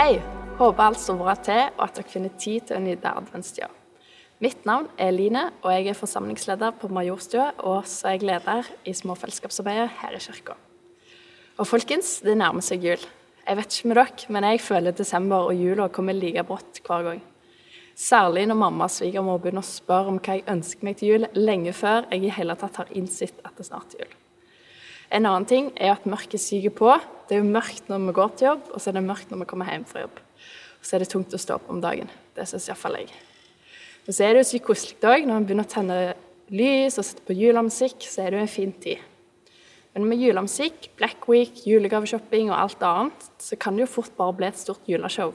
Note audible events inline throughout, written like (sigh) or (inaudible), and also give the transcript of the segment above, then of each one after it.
Hei! Håper alt står bra til, og at dere finner tid til å nyte adventstida. Mitt navn er Line, og jeg er forsamlingsleder på Majorstua, og så er jeg leder i småfellesskapsarbeidet her i kirka. Og folkens, det nærmer seg jul. Jeg vet ikke med dere, men jeg føler desember og jula kommer like brått hver gang. Særlig når mamma og svigermor begynner å spørre om hva jeg ønsker meg til jul, lenge før jeg i hele tatt har innsett at det snart er jul. En annen ting er at mørket siger på. Det er jo mørkt når vi går til jobb, og så er det mørkt når vi kommer hjem fra jobb. Og så er det tungt å stå opp om dagen. Det syns iallfall jeg. Og så er det jo sykt koselig òg når vi begynner å tenne lys og sette på julemusikk, så er det jo en fin tid. Men med julemusikk, Black Week, julegaveshopping og alt annet, så kan det jo fort bare bli et stort juleshow.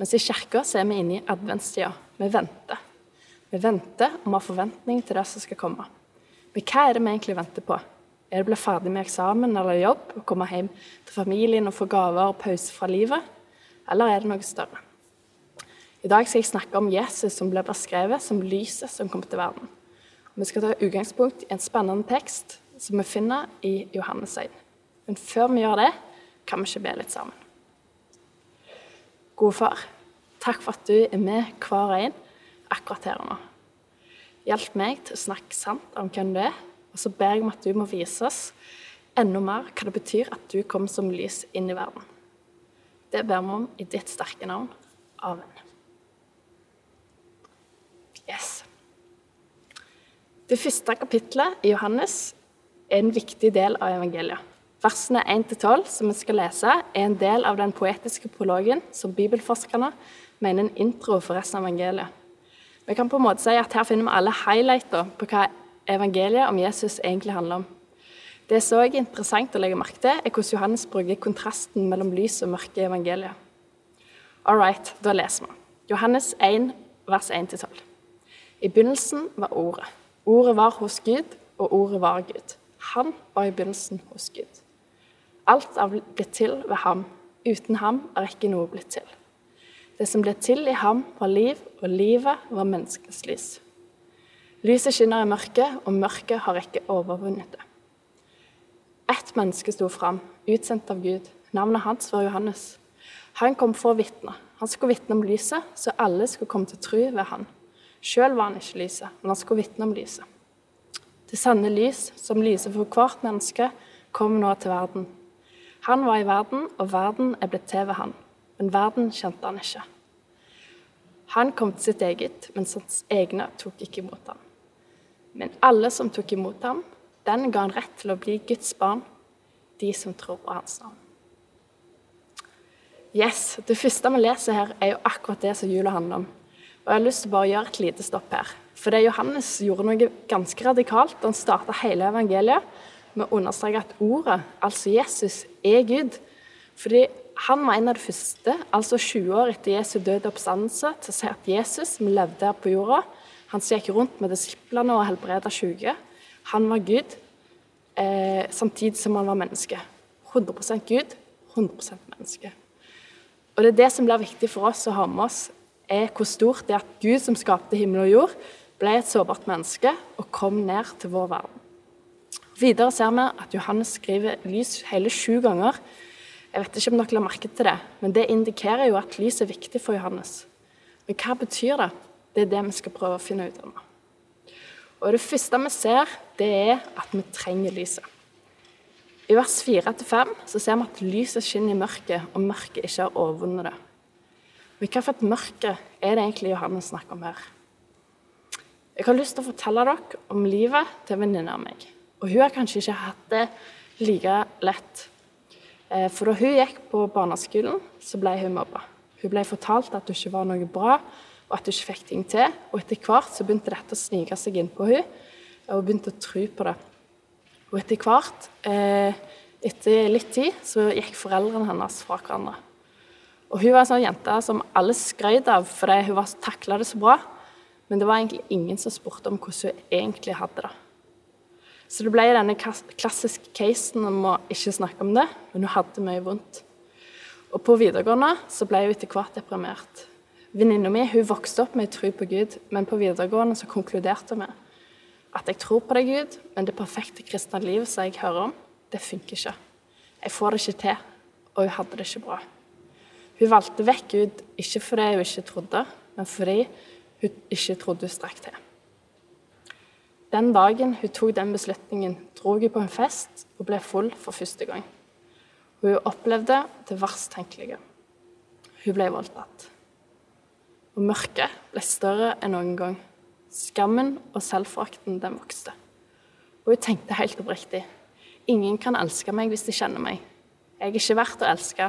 Mens i kirka så er vi inne i adventstida. Vi venter. Vi venter og vi har forventning til det som skal komme. Men hva er det vi egentlig venter på? Er det å bli ferdig med eksamen eller jobb og komme hjem til familien og få gaver og pause fra livet? Eller er det noe større? I dag skal jeg snakke om Jesus som ble beskrevet som lyset som kom til verden. Vi skal ta utgangspunkt i en spennende tekst som vi finner i Johannes 1. Men før vi gjør det, kan vi ikke be litt sammen. Gode far, takk for at du er med hver og en akkurat her og nå. Hjelp meg til å snakke sant om hvem du er, og så ber jeg om at du må vise oss enda mer hva det betyr at du kom som lys inn i verden. Det ber vi om i ditt sterke navn. Amen. Yes. Det første kapitlet i Johannes er en viktig del av evangeliet. Versene 1-12 som vi skal lese, er en del av den poetiske prologen som bibelforskerne mener en intro for resten av evangeliet. Vi kan på en måte si at Her finner vi alle highlighter på hva evangeliet om Jesus egentlig handler om. Det som er interessant å legge merke til, er hvordan Johannes bruker kontrasten mellom lys og mørke i evangeliet. All right, da leser vi. Johannes 1, vers 1-12. I begynnelsen var Ordet. Ordet var hos Gud, og Ordet var Gud. Han var i begynnelsen hos Gud. Alt er blitt til ved ham. Uten ham er ikke noe blitt til. Det som ble til i ham, var liv, og livet var menneskenes lys. Lyset skinner i mørket, og mørket har ikke overvunnet det. Ett menneske sto fram, utsendt av Gud. Navnet hans var Johannes. Han kom for å vitne. Han skulle vitne om lyset, så alle skulle komme til tro ved han. Sjøl var han ikke lyset, men han skulle vitne om lyset. Det sanne lys, som lyser for hvert menneske, kom nå til verden. Han var i verden, og verden er blitt til ved han. Men verden kjente han ikke. Han kom til sitt eget, men hans egne tok ikke imot ham. Men alle som tok imot ham, den ga han rett til å bli Guds barn, de som tror på hans navn. Yes, Det første vi leser her, er jo akkurat det som jula handler om. Og Jeg har lyst til å bare gjøre et lite stopp her. For det Johannes gjorde noe ganske radikalt han starta hele evangeliet med å understreke at ordet, altså Jesus, er Gud. Fordi han var en av de første, altså 20 år etter Jesu døde oppstandelse, til å si at Jesus, som levde her på jorda, han som gikk rundt med disiplene og helbreda syke, han var Gud, eh, samtidig som han var menneske. 100% Gud, 100% menneske. Og det er det som blir viktig for oss å ha med oss, er hvor stort det er at Gud, som skapte himmel og jord, ble et sårbart menneske og kom ned til vår verden. Videre ser vi at Johannes skriver lys hele sju ganger. Jeg vet ikke om dere la merke til det, men det indikerer jo at lys er viktig for Johannes. Men hva betyr det? Det er det vi skal prøve å finne ut av nå. Og Det første vi ser, det er at vi trenger lyset. I vers 4-5 så ser vi at lyset skinner i mørket, og mørket ikke har overvunnet det. Men hva for et mørke er det egentlig Johannes snakker om her? Jeg har lyst til å fortelle dere om livet til en venninne av meg. Og hun har kanskje ikke hatt det like lett. Eh, for da hun gikk på barneskolen, så ble hun mobba. Hun ble fortalt at hun ikke var noe bra, og at hun ikke fikk ting til. Og etter hvert så begynte dette å snike seg inn på henne, og hun begynte å tro på det. Og etter hvert, eh, etter litt tid, så gikk foreldrene hennes fra hverandre. Og hun var en sånn jente som alle skrøt av fordi hun takla det så bra. Men det var egentlig ingen som spurte om hvordan hun egentlig hadde det. Så det ble denne klassiske casen om å ikke snakke om det, men hun hadde mye vondt. Og på videregående så ble hun etter hvert deprimert. Venninna mi vokste opp med tro på Gud, men på videregående så konkluderte vi at jeg tror på deg, Gud, men det perfekte kristne livet som jeg hører om, det funker ikke. Jeg får det ikke til, og hun hadde det ikke bra. Hun valgte vekk Gud ikke fordi hun ikke trodde, men fordi hun ikke trodde hun strakk til. Den dagen hun tok den beslutningen, dro hun på en fest og ble full for første gang. Hun opplevde det verst tenkelige. Hun ble voldtatt. Og mørket ble større enn noen gang. Skammen og selvforakten den vokste. Og hun tenkte helt oppriktig ingen kan elske meg hvis de kjenner meg. Jeg er ikke verdt å elske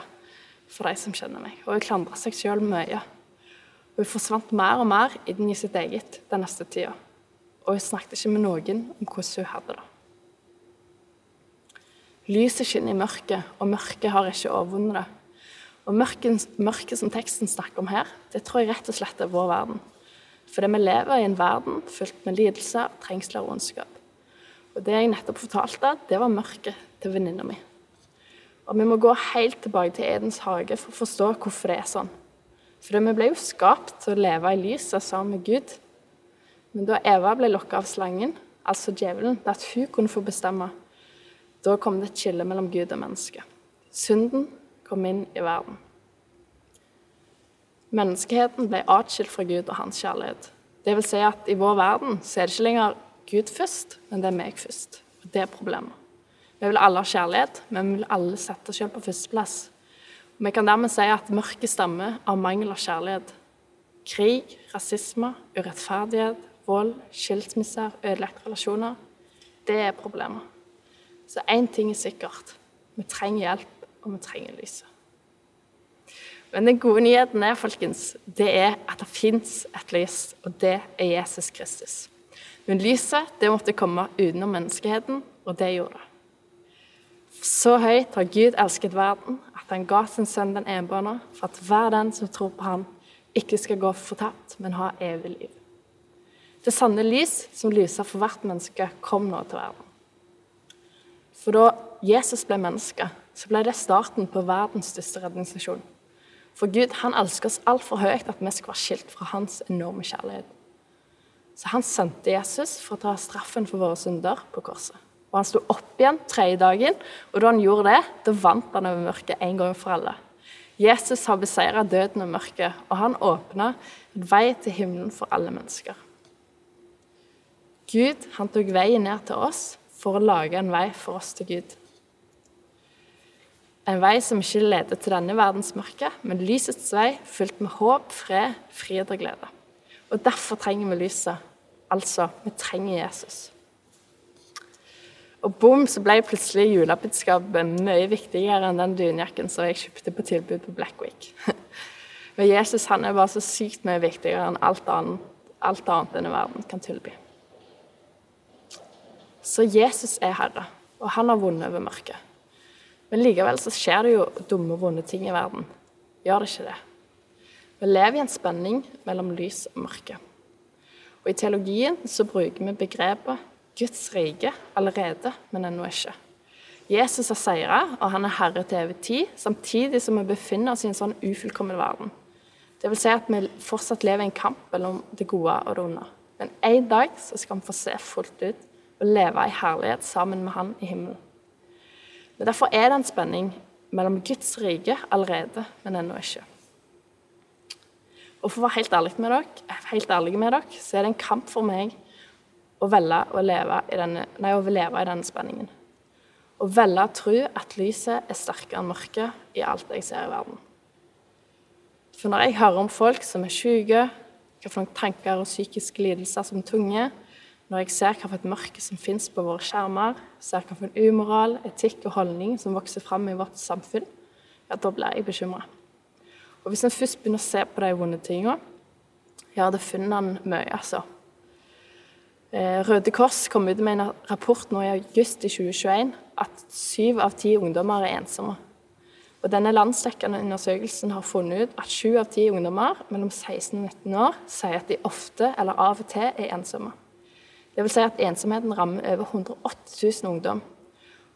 for de som kjenner meg. Og hun klandra seg sjøl mye. Hun forsvant mer og mer inn i sitt eget den neste tida. Og hun snakket ikke med noen om hvordan hun hadde det. Lyset skinner i mørket, og mørket har ikke overvunnet det. Og mørket, mørket som teksten snakker om her, det tror jeg rett og slett er vår verden. Fordi vi lever i en verden fylt med lidelser, trengsler og ondskap. Og det jeg nettopp fortalte, det var mørket til venninna mi. Og vi må gå helt tilbake til Edens hage for å forstå hvorfor det er sånn. For vi ble jo skapt til å leve i lyset sammen med Gud. Men da Eva ble lokka av slangen, altså djevelen, til at hun kunne få bestemme, da kom det et skille mellom Gud og mennesket. Synden kom inn i verden. Menneskeheten ble atskilt fra Gud og hans kjærlighet. Det vil si at i vår verden så er det ikke lenger Gud først, men det er meg først. Og det er problemet. Vi vil alle ha kjærlighet, men vi vil alle sette oss selv på førsteplass. Vi kan dermed si at mørket stammer av mangel av kjærlighet. Krig, rasisme, urettferdighet, vold, skilsmisser, ødelagte relasjoner. Det er problemet. Så én ting er sikkert. Vi trenger hjelp og vi trenger lyset. Men den gode nyheten er folkens, det er at det fins et lys, og det er Jesus Kristus. Men lyset det måtte komme utenom menneskeheten, og det gjorde det. Så høyt har Gud elsket verden at han ga sin sønn den enbårne, for at hver den som tror på ham, ikke skal gå fortapt, men ha evig liv. Det sanne lys som lyser for hvert menneske, kom nå til verden. For da Jesus ble menneske, så ble det starten på verdens største redningsstasjon. For Gud han elsker oss altfor høyt at vi skal være skilt fra hans enorme kjærlighet. Så han sendte Jesus for å ta straffen for våre synder på korset. Og Han sto opp igjen tredje dagen, og da han gjorde det, da vant han over mørket en gang for alle. Jesus har beseira døden og mørket, og han åpna vei til himmelen for alle mennesker. Gud han tok veien ned til oss for å lage en vei for oss til Gud. En vei som ikke leder til denne verdens mørke, men lysets vei fylt med håp, fred, frihet og glede. Og derfor trenger vi lyset. Altså, vi trenger Jesus. Og bom, så ble plutselig julebudskapet mye viktigere enn den dunjakken som jeg kjøpte på tilbud på Black Week. (laughs) Men Jesus han er bare så sykt mye viktigere enn alt annet, alt annet denne verden kan tilby. Så Jesus er herre, og han har vunnet over mørket. Men likevel så skjer det jo dumme, vonde ting i verden. Gjør det ikke det? Vi lever i en spenning mellom lys og mørke. Og I teologien så bruker vi begrepet Guds rike allerede, men ennå ikke. Jesus har seira, og han er herre til evig tid, samtidig som vi befinner oss i en sånn ufullkommen verden. Det vil si at vi fortsatt lever i en kamp mellom det gode og det onde. Men en dag så skal vi få se fullt ut og leve i herlighet sammen med Han i himmelen. Men Derfor er det en spenning mellom Guds rike allerede, men ennå ikke. Og for å være helt ærlig med dere, helt ærlig med dere så er det en kamp for meg å velge å leve i denne, nei, å leve i denne spenningen. Å velge å tro at lyset er sterkere enn mørket i alt jeg ser i verden. For når jeg hører om folk som er syke, noen tanker og psykiske lidelser som tunge, når jeg ser hvilket mørke som finnes på våre skjermer, ser hvilken umoral, etikk og holdning som vokser fram i vårt samfunn, ja, da blir jeg bekymra. Og hvis en først begynner å se på de vonde tingene, ja, da finner en mye, altså. Eh, Røde Kors kom ut med en rapport nå i august i 2021 at syv av ti ungdommer er ensomme. Og denne landsdekkende undersøkelsen har funnet ut at sju av ti ungdommer mellom 16 og 19 år sier at de ofte eller av og til er ensomme. Det vil si at ensomheten rammer over 180 000 ungdom.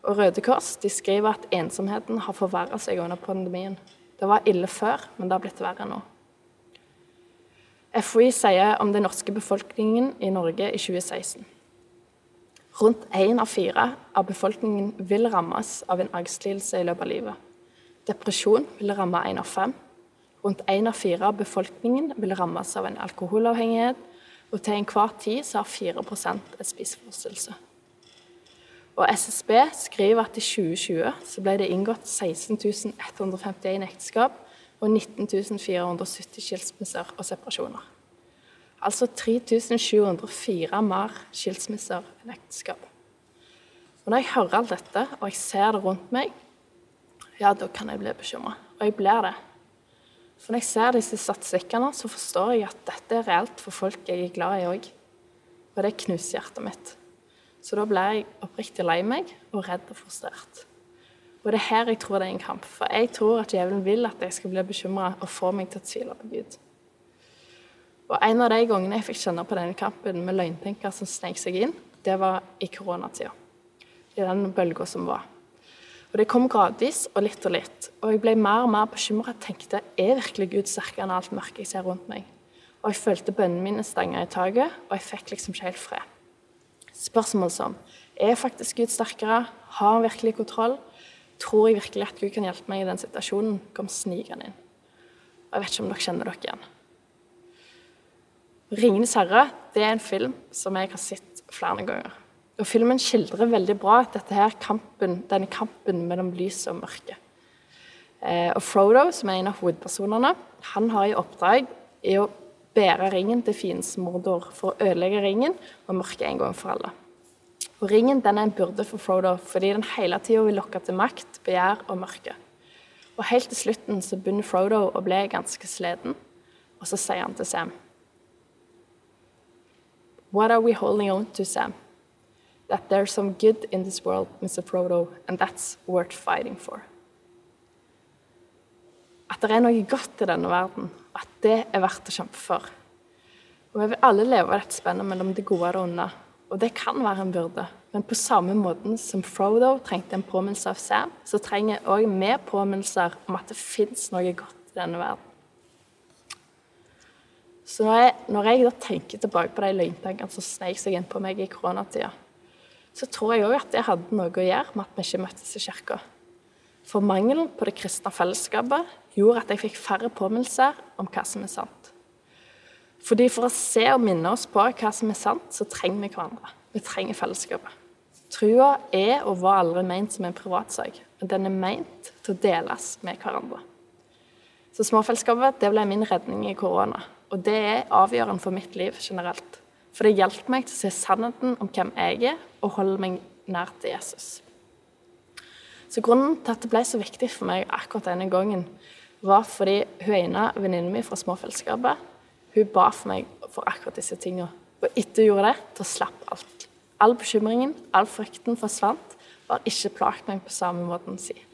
Og Røde Kors de skriver at ensomheten har forverra seg under pandemien. Det var ille før, men det har blitt verre nå. FHI sier om den norske befolkningen i Norge i 2016. Rundt én av fire av befolkningen vil rammes av en angstlidelse i løpet av livet. Depresjon vil ramme én av fem. Rundt én av fire av befolkningen vil rammes av en alkoholavhengighet, og til enhver tid så har 4% et spiseforstyrrelse. Og SSB skriver at i 2020 så ble det inngått 16 151 ekteskap og 19 470 skilsmisser og separasjoner. Altså 3704 mer skilsmisser enn ekteskap. Og Når jeg hører alt dette, og jeg ser det rundt meg, ja, da kan jeg bli bekymra. Og jeg blir det. For når jeg ser disse statistikkene, så forstår jeg at dette er reelt for folk jeg er glad i òg. Og det knuser hjertet mitt. Så da blir jeg oppriktig lei meg og redd og frustrert. Og det er her jeg tror det er en kamp. For jeg tror at djevelen vil at jeg skal bli bekymra og få meg til å tvile på Gud. Og En av de gangene jeg fikk kjenne på denne kampen med løgntenker som snek seg inn, det var i koronatida. I den bølga som var. Og Det kom gradvis og litt og litt. Og jeg ble mer og mer bekymra tenkte er virkelig Gud sterkere enn alt mørket jeg ser rundt meg? Og jeg følte bønnene mine stanga i taket, og jeg fikk liksom ikke helt fred. Spørsmål som er faktisk Gud sterkere? Har han virkelig kontroll? Tror jeg virkelig at Gud kan hjelpe meg i den situasjonen? Kom snikende inn. Og jeg vet ikke om dere kjenner dere igjen. 'Ringenes herre' det er en film som jeg har sett flere ganger. Og Filmen skildrer veldig bra dette her kampen, denne kampen mellom lys og mørke. Eh, og Frodo, som er en av hovedpersonene, han har i oppdrag i å bære ringen til fiendens Mordor for å ødelegge ringen og mørket en gang for alle. Og Ringen den er en byrde for Frodo fordi den hele tida vil lokke til makt, begjær og mørke. Og Helt til slutten så begynner Frodo å bli ganske sliten, og så sier han til Sam What are we holding on to, Sam? That there's some good in this world, Mr. Frodo, and that's worth fighting for. At det er noe godt i denne verden, at det er verdt å kjempe for. Og Vi vil alle leve av dette spennet mellom det gode og det onde, og det kan være en byrde. Men på samme måten som Frodo trengte en påminnelse av Sam, så trenger òg vi påminnelser om at det fins noe godt i denne verden. Så når jeg, når jeg, tenker tilbake på de løgntankene som sneik seg inn på meg i koronatida, så tror jeg òg at det hadde noe å gjøre med at vi ikke møttes i kirka. For mangelen på det kristne fellesskapet gjorde at jeg fikk færre påminnelser om hva som er sant. Fordi For å se og minne oss på hva som er sant, så trenger vi hverandre. Vi trenger fellesskapet. Trua er og var aldri ment som en privatsak, men den er ment til å deles med hverandre. Så småfellesskapet det ble min redning i korona. Og det er avgjørende for mitt liv generelt. For det hjelper meg til å se sannheten om hvem jeg er, og holde meg nær til Jesus. Så Grunnen til at det ble så viktig for meg akkurat denne gangen, var fordi hun ene venninnen min fra småfellesskapet hun ba for meg for akkurat disse tingene. Og etter hun gjorde det, da slapp alt. All bekymringen, all frykten forsvant, og har ikke plaget meg på samme måten siden.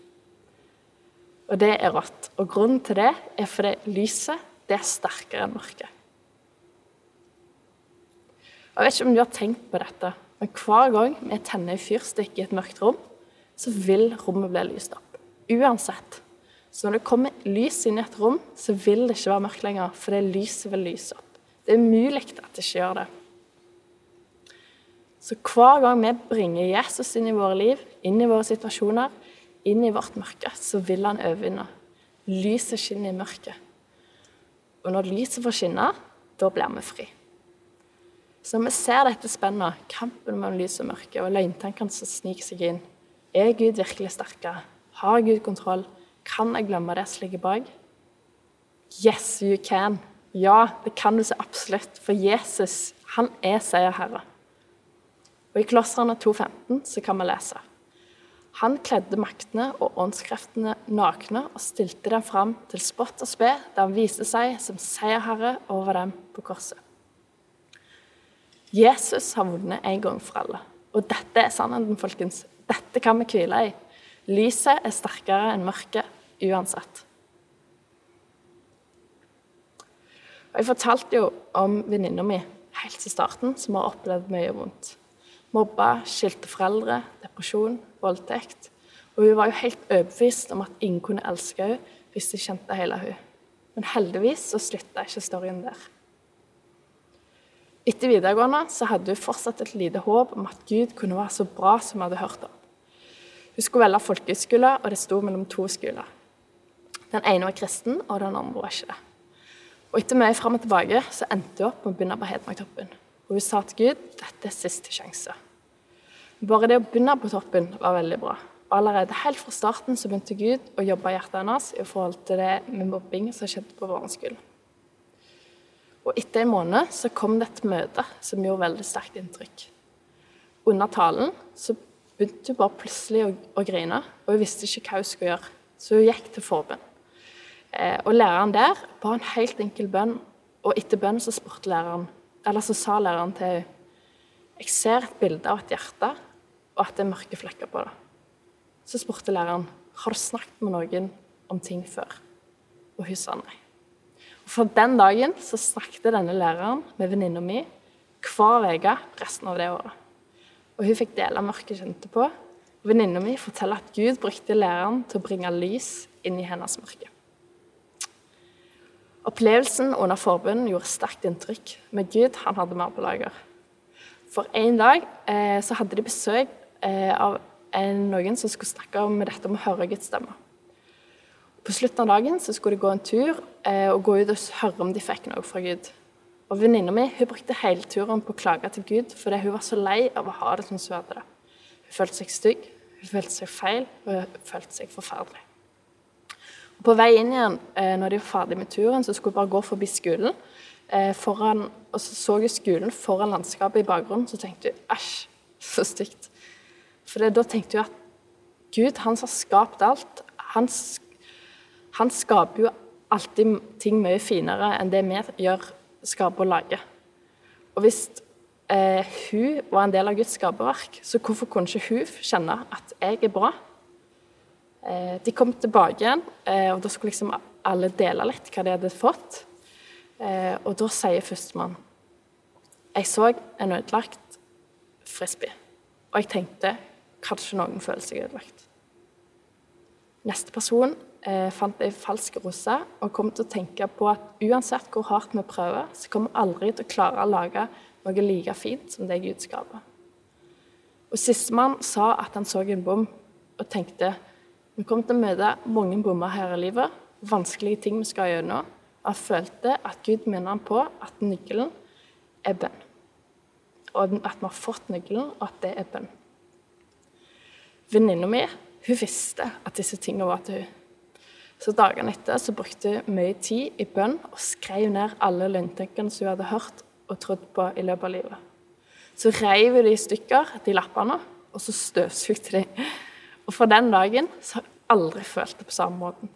Og det er rått. Og grunnen til det er fordi lyset det er sterkere enn mørket. Jeg vet ikke om du har tenkt på dette, men hver gang vi tenner en fyrstikk i et mørkt rom, så vil rommet bli lyst opp. Uansett. Så når det kommer lys inn i et rom, så vil det ikke være mørkt lenger, for det lyset vil lyse opp. Det er umulig at det ikke gjør det. Så hver gang vi bringer Jesus inn i våre liv, inn i våre situasjoner, inn i vårt mørke, så vil han overvinne. Lyset skinner i mørket. Og når lyset får skinne, da blir vi fri. Så når vi ser dette spennet, kampen mellom lys og mørke, og løgntankene som sniker seg inn Er Gud virkelig sterkere? Har Gud kontroll? Kan jeg glemme det som ligger bak? Yes, you can. Ja, det kan du så absolutt. For Jesus, han er seierherre. Og I Klosserne 2.15 så kan vi lese han kledde maktene og åndskreftene nakne og stilte dem fram til spott og spe, da han viste seg som seierherre over dem på korset. Jesus har vunnet en gang for alle. Og dette er sannheten, folkens. Dette kan vi hvile i. Lyset er sterkere enn mørket uansett. Og jeg fortalte jo om venninna mi helt i starten, som har opplevd mye vondt. Mobba, skilte foreldre, depresjon, voldtekt. Og hun var jo helt overbevist om at ingen kunne elske henne hvis de kjente hele henne. Men heldigvis så slutta ikke storyen der. Etter videregående så hadde hun fortsatt et lite håp om at Gud kunne være så bra som hun hadde hørt om. Hun skulle velge folkehøyskole, og det sto mellom to skoler. Den ene var kristen, og den andre var ikke det. Og etter mye fram og tilbake så endte hun opp med å begynne på Hedmarktoppen. Og hun sa til Gud dette er siste sjanse. Bare det å begynne på toppen var veldig bra. Og allerede helt fra starten så begynte Gud å jobbe hjertet hennes i forhold til det med mobbing som skjedde på barneskolen. Og etter en måned så kom det et møte som gjorde veldig sterkt inntrykk. Under talen så begynte hun bare plutselig å, å grine, og hun visste ikke hva hun skulle gjøre. Så hun gikk til forbønn. Eh, og læreren der ba en helt enkel bønn, og etter bønnen så spurte læreren, eller så sa læreren til henne Jeg ser et bilde av et hjerte, og at det er mørke flekker på det. Så spurte læreren har du snakket med noen om ting før. Og hun sa nei. Fra den dagen så snakket denne læreren med venninna mi hver uke resten av det året. Og hun fikk dele mørket kjente på. Venninna mi forteller at Gud brukte læreren til å bringe lys inn i hennes mørke. Opplevelsen under forbund gjorde sterkt inntrykk, men Gud han hadde mer på lager. For en dag eh, så hadde de besøk eh, av noen som skulle snakke om dette med å høre Guds stemme. På slutten av dagen så skulle de gå en tur eh, og gå ut og høre om de fikk noe fra Gud. Og Venninna mi hun brukte hele turen på å klage til Gud fordi hun var så lei av å ha det som hun hadde det. Hun følte seg stygg, hun følte seg feil og hun følte seg forferdelig. Og På vei inn igjen, eh, når de var ferdig med turen, så skulle hun bare gå forbi skolen. Eh, foran, og så så hun skolen foran landskapet i bakgrunnen, så tenkte hun æsj, så stygt. For da tenkte hun at Gud, han som har skapt alt, han, han, skaper jo alltid ting mye finere enn det vi gjør, skaper og lager. Og hvis eh, hun var en del av Guds skaperverk, så hvorfor kunne ikke hun kjenne at jeg er bra? Eh, de kom tilbake igjen, eh, og da skulle liksom alle dele litt hva de hadde fått. Eh, og da sier førstemann Jeg så en ødelagt frisbee, og jeg tenkte Kanskje noen føler seg ødelagt. Neste person eh, fant ei falsk rose og kom til å tenke på at uansett hvor hardt vi prøver, så kommer vi aldri til å klare å lage noe like fint som det Gud skaper. Og Sistemann sa at han så en bom og tenkte vi kommer til å møte mange bommer her i livet, vanskelige ting vi skal gjennom. Og følte at Gud minner han på at nøkkelen er bønn. Og at vi har fått nøkkelen, og at det er bønn. Venninna mi hun visste at disse tingene var til hun. Så Dagene etter så brukte hun mye tid i bønn og skrev ned alle løgntenkene som hun hadde hørt og trodd på i løpet av livet. Så reiv hun de i stykker, de lappene, og så støvsugde de. Og fra den dagen så har hun aldri følt det på samme måten.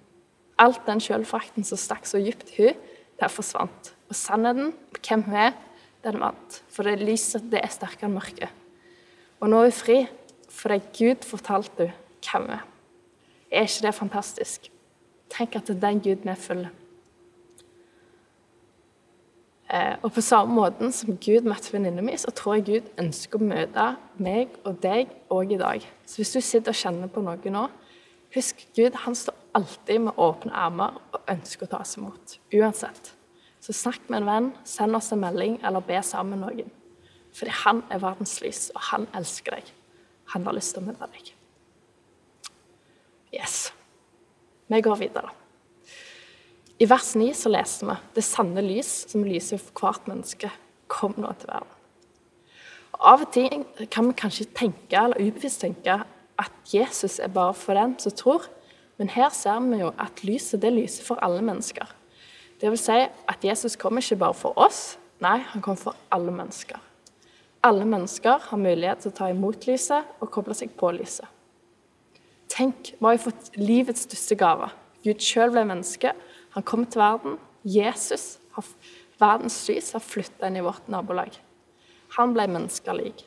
Alt den sjølfrakten som stakk så dypt i hun, det forsvant. Og sannheten på hvem hun er, den vant. For det lyset det er sterkere enn mørket. Og nå er hun fri, fordi Gud fortalte hvem hun er. Er ikke det fantastisk? Tenk at det er den Gud vi følger. Eh, og på samme måten som Gud møtte venninnen min, så tror jeg Gud ønsker å møte meg og deg òg i dag. Så hvis du sitter og kjenner på noe nå, husk Gud han står alltid med åpne armer og ønsker å ta oss imot. Uansett. Så snakk med en venn, send oss en melding eller be sammen med noen. Fordi han er verdens lys, og han elsker deg. Han har lyst til å møte deg. Yes. Vi går videre. I vers 9 så leser vi det sanne lys som lyser for hvert menneske, kom nå til verden. Og av og til kan vi kanskje tenke eller ubevisst tenke at Jesus er bare for den som tror, men her ser vi jo at lyset det lyser for alle mennesker. Det vil si at Jesus kommer ikke bare for oss, nei, han kommer for alle mennesker. Alle mennesker har mulighet til å ta imot lyset og koble seg på lyset. Tenk, vi har jo fått livets største gave. Gud sjøl ble menneske. Han kom til verden. Jesus, verdens lys, har flytta inn i vårt nabolag. Han ble menneskelik.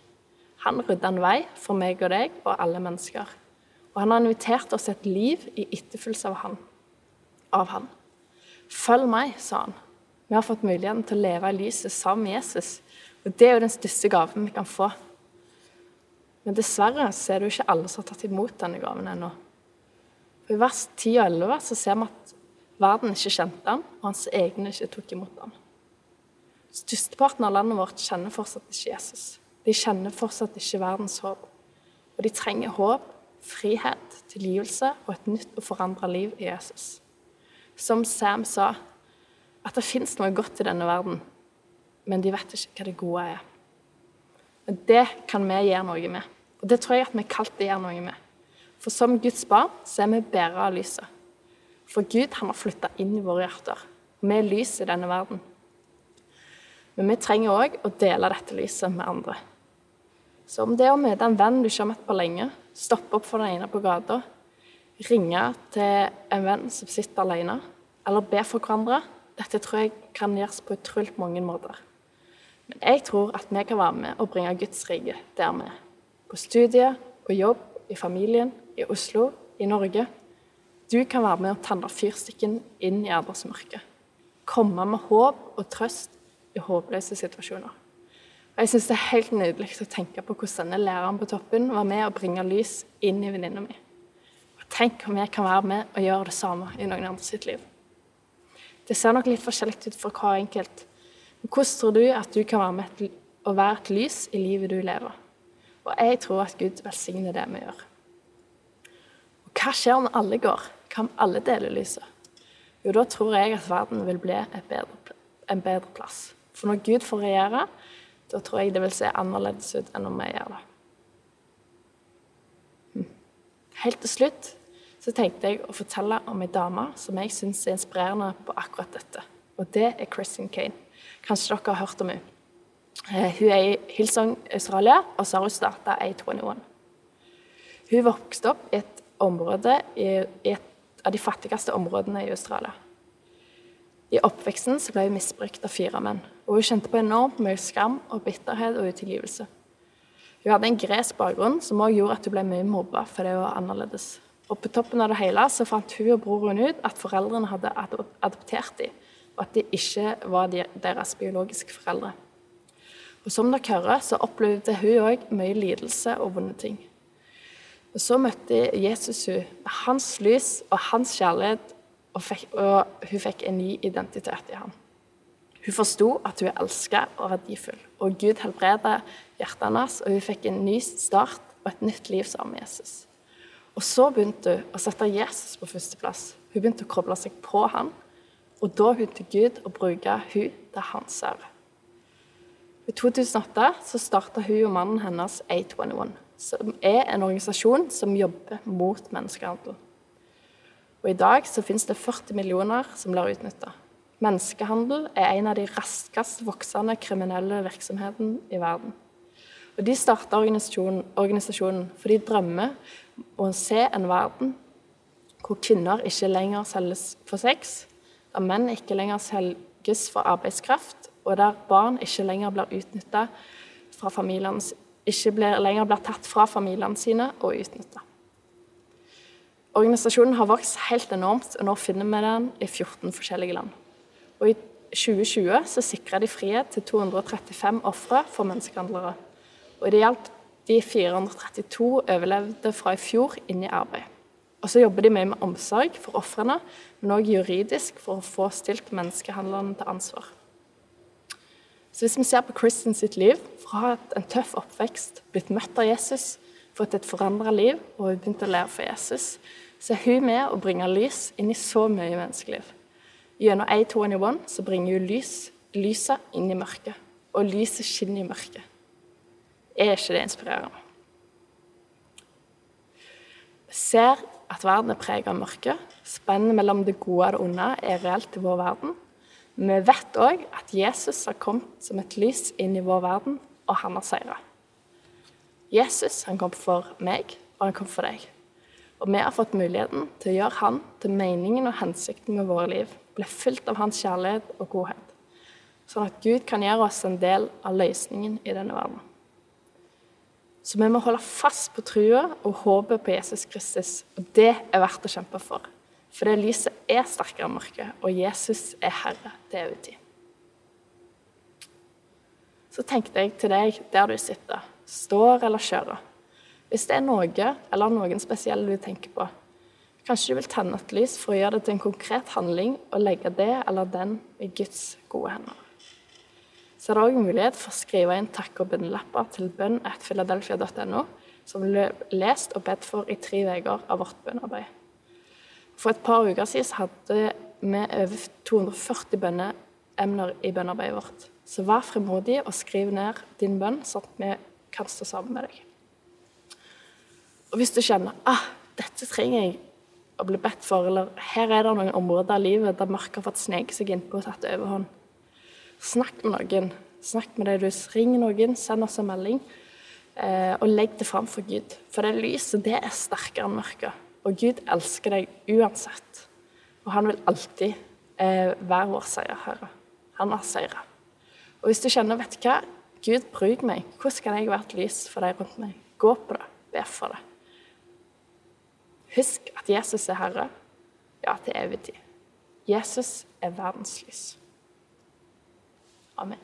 Han rydda en vei for meg og deg og alle mennesker. Og han har invitert oss til et liv i etterfølgelse av han. Av han. Følg meg, sa han. Vi har fått muligheten til å leve i lyset sammen med Jesus og Det er jo den største gaven vi kan få. Men dessverre så er det jo ikke alle som har tatt imot denne gaven ennå. I vers 10 og 11 så ser vi at verden ikke kjente ham, og hans egne ikke tok imot ham. Størsteparten av landet vårt kjenner fortsatt ikke Jesus. De kjenner fortsatt ikke verdens håp. Og de trenger håp, frihet, tilgivelse og et nytt og forandra liv i Jesus. Som Sam sa, at det fins noe godt i denne verden, men de vet ikke hva det gode er. Men det kan vi gjøre noe med. Og det tror jeg at vi kalt det gjør noe med. For som Guds barn så er vi bærere av lyset. For Gud han har flytta inn i våre hjerter. Vi er lys i denne verden. Men vi trenger òg å dele dette lyset med andre. Så om det er å møte en venn du ikke har møtt på lenge, stoppe opp for den ene på gata, ringe til en venn som sitter alene, eller be for hverandre, dette tror jeg kan gjøres på utrolig mange måter. Men jeg tror at vi kan være med og bringe Guds rike der vi er. På studiet, på jobb, i familien, i Oslo, i Norge. Du kan være med og tenne fyrstikken inn i arbeidsmørket. Komme med håp og trøst i håpløse situasjoner. Og Jeg syns det er helt nydelig å tenke på hvordan denne læreren på toppen var med å bringe lys inn i venninna mi. Og tenk om jeg kan være med og gjøre det samme i noen andre sitt liv. Det ser nok litt forskjellig ut for hver enkelt, hvordan tror du at du kan være med å være et lys i livet du lever? Og jeg tror at Gud velsigner det vi gjør. Og hva skjer når alle går? Hva om alle deler lyset? Jo, da tror jeg at verden vil bli bedre, en bedre plass. For når Gud får regjere, da tror jeg det vil se annerledes ut enn når vi gjør det. Hm. Helt til slutt så tenkte jeg å fortelle om ei dame som jeg syns er inspirerende på akkurat dette. Og det er Kristin Kane. Kanskje dere har hørt om henne. Eh, hun er i Hillsong, Australia, og så har hun starta A21. Hun vokste opp i et område i et av de fattigste områdene i Australia. I oppveksten ble hun misbrukt av fire menn, og hun kjente på enormt mye skam og bitterhet og utilgivelse. Hun hadde en gresk bakgrunn som også gjorde at hun ble mye mobba fordi hun var annerledes. Og På toppen av det hele så fant hun og broren ut at foreldrene hadde adoptert dem, og at de ikke var deres biologiske foreldre. Og Som dere hører, så opplevde hun òg mye lidelse og vonde ting. Og Så møtte Jesus hun med hans lys og hans kjærlighet, og, fikk, og hun fikk en ny identitet i ham. Hun forsto at hun er elsket og verdifull, og Gud helbredet hjertet hennes, og hun fikk en ny start og et nytt liv sammen med Jesus. Og så begynte hun å sette Jesus på førsteplass. Hun begynte å koble seg på ham og da begynte Gud å bruke hun til hans ære. I 2008 så starta hun og mannen hennes A21, som er en organisasjon som jobber mot menneskehandel. Og I dag så finnes det 40 millioner som blir utnytta. Menneskehandel er en av de raskest voksende kriminelle virksomhetene i verden. Og De starta organisasjonen, organisasjonen for de drømmer om å se en verden hvor kvinner ikke lenger selges for sex, der menn ikke lenger selges for arbeidskraft, og der barn ikke lenger blir utnytta fra familiene ikke lenger blir tatt fra familiene sine og utnytta. Organisasjonen har vokst helt enormt, og nå finner vi den i 14 forskjellige land. Og I 2020 så sikra de frihet til 235 ofre for menneskehandlere. Og det hjalp de 432 overlevde fra i fjor inn i arbeid. Og så jobber de mye med omsorg for ofrene, men òg juridisk for å få stilt menneskehandlerne til ansvar. Så Hvis vi ser på Kristin sitt liv, fra en tøff oppvekst, blitt møtt av Jesus, fått et forandra liv og hun begynte å lære for Jesus, så er hun med å bringe lys inn i så mye menneskeliv. Gjennom A21 så bringer hun lys, lyset inn i mørket, og lyset skinner i mørket. Er ikke det inspirerende? ser at verden er preget av mørke. Spennet mellom det gode og det onde er reelt i vår verden. Vi vet òg at Jesus har kommet som et lys inn i vår verden, og han har seira. Jesus han kom for meg, og han kom for deg. Og vi har fått muligheten til å gjøre han til meningen og hensikten med våre liv. Bli fylt av hans kjærlighet og godhet. Sånn at Gud kan gjøre oss en del av løsningen i denne verden. Så vi må holde fast på trua og håpet på Jesus Kristus. Og det er verdt å kjempe for. For det lyset er sterkere enn mørket, og Jesus er Herre til evig tid. Så tenkte jeg til deg der du sitter, står eller kjører. Hvis det er noe eller noen spesielle du tenker på, kanskje du vil tenne et lys for å gjøre det til en konkret handling og legge det eller den i Guds gode hender så er det òg mulighet for å skrive inn takk- og bønnelapper til bønn.philadelphia.no, som lest og bedt for i tre uker av vårt bønnearbeid. For et par uker siden hadde vi over 240 bønneemner i bønnearbeidet vårt. Så vær fremodig og skriv ned din bønn, sånn at vi kan stå sammen med deg. Og hvis du kjenner ah, dette trenger jeg å bli bedt for, eller her er det noen områder av livet der mørket har fått sneket seg innpå og tatt overhånd, snakk med noen. Snakk med deg, du ring noen, send oss en melding, eh, og legg det fram for Gud. For det lyset, det er sterkere enn mørket. Og Gud elsker deg uansett. Og han vil alltid eh, være vår seierherre. Han har seira. Og hvis du kjenner, vet du hva, Gud, bruk meg. Hvordan kan jeg være et lys for deg rundt meg? Gå på det. Be for det. Husk at Jesus er Herre, ja, til evig tid. Jesus er verdens lys. Amen.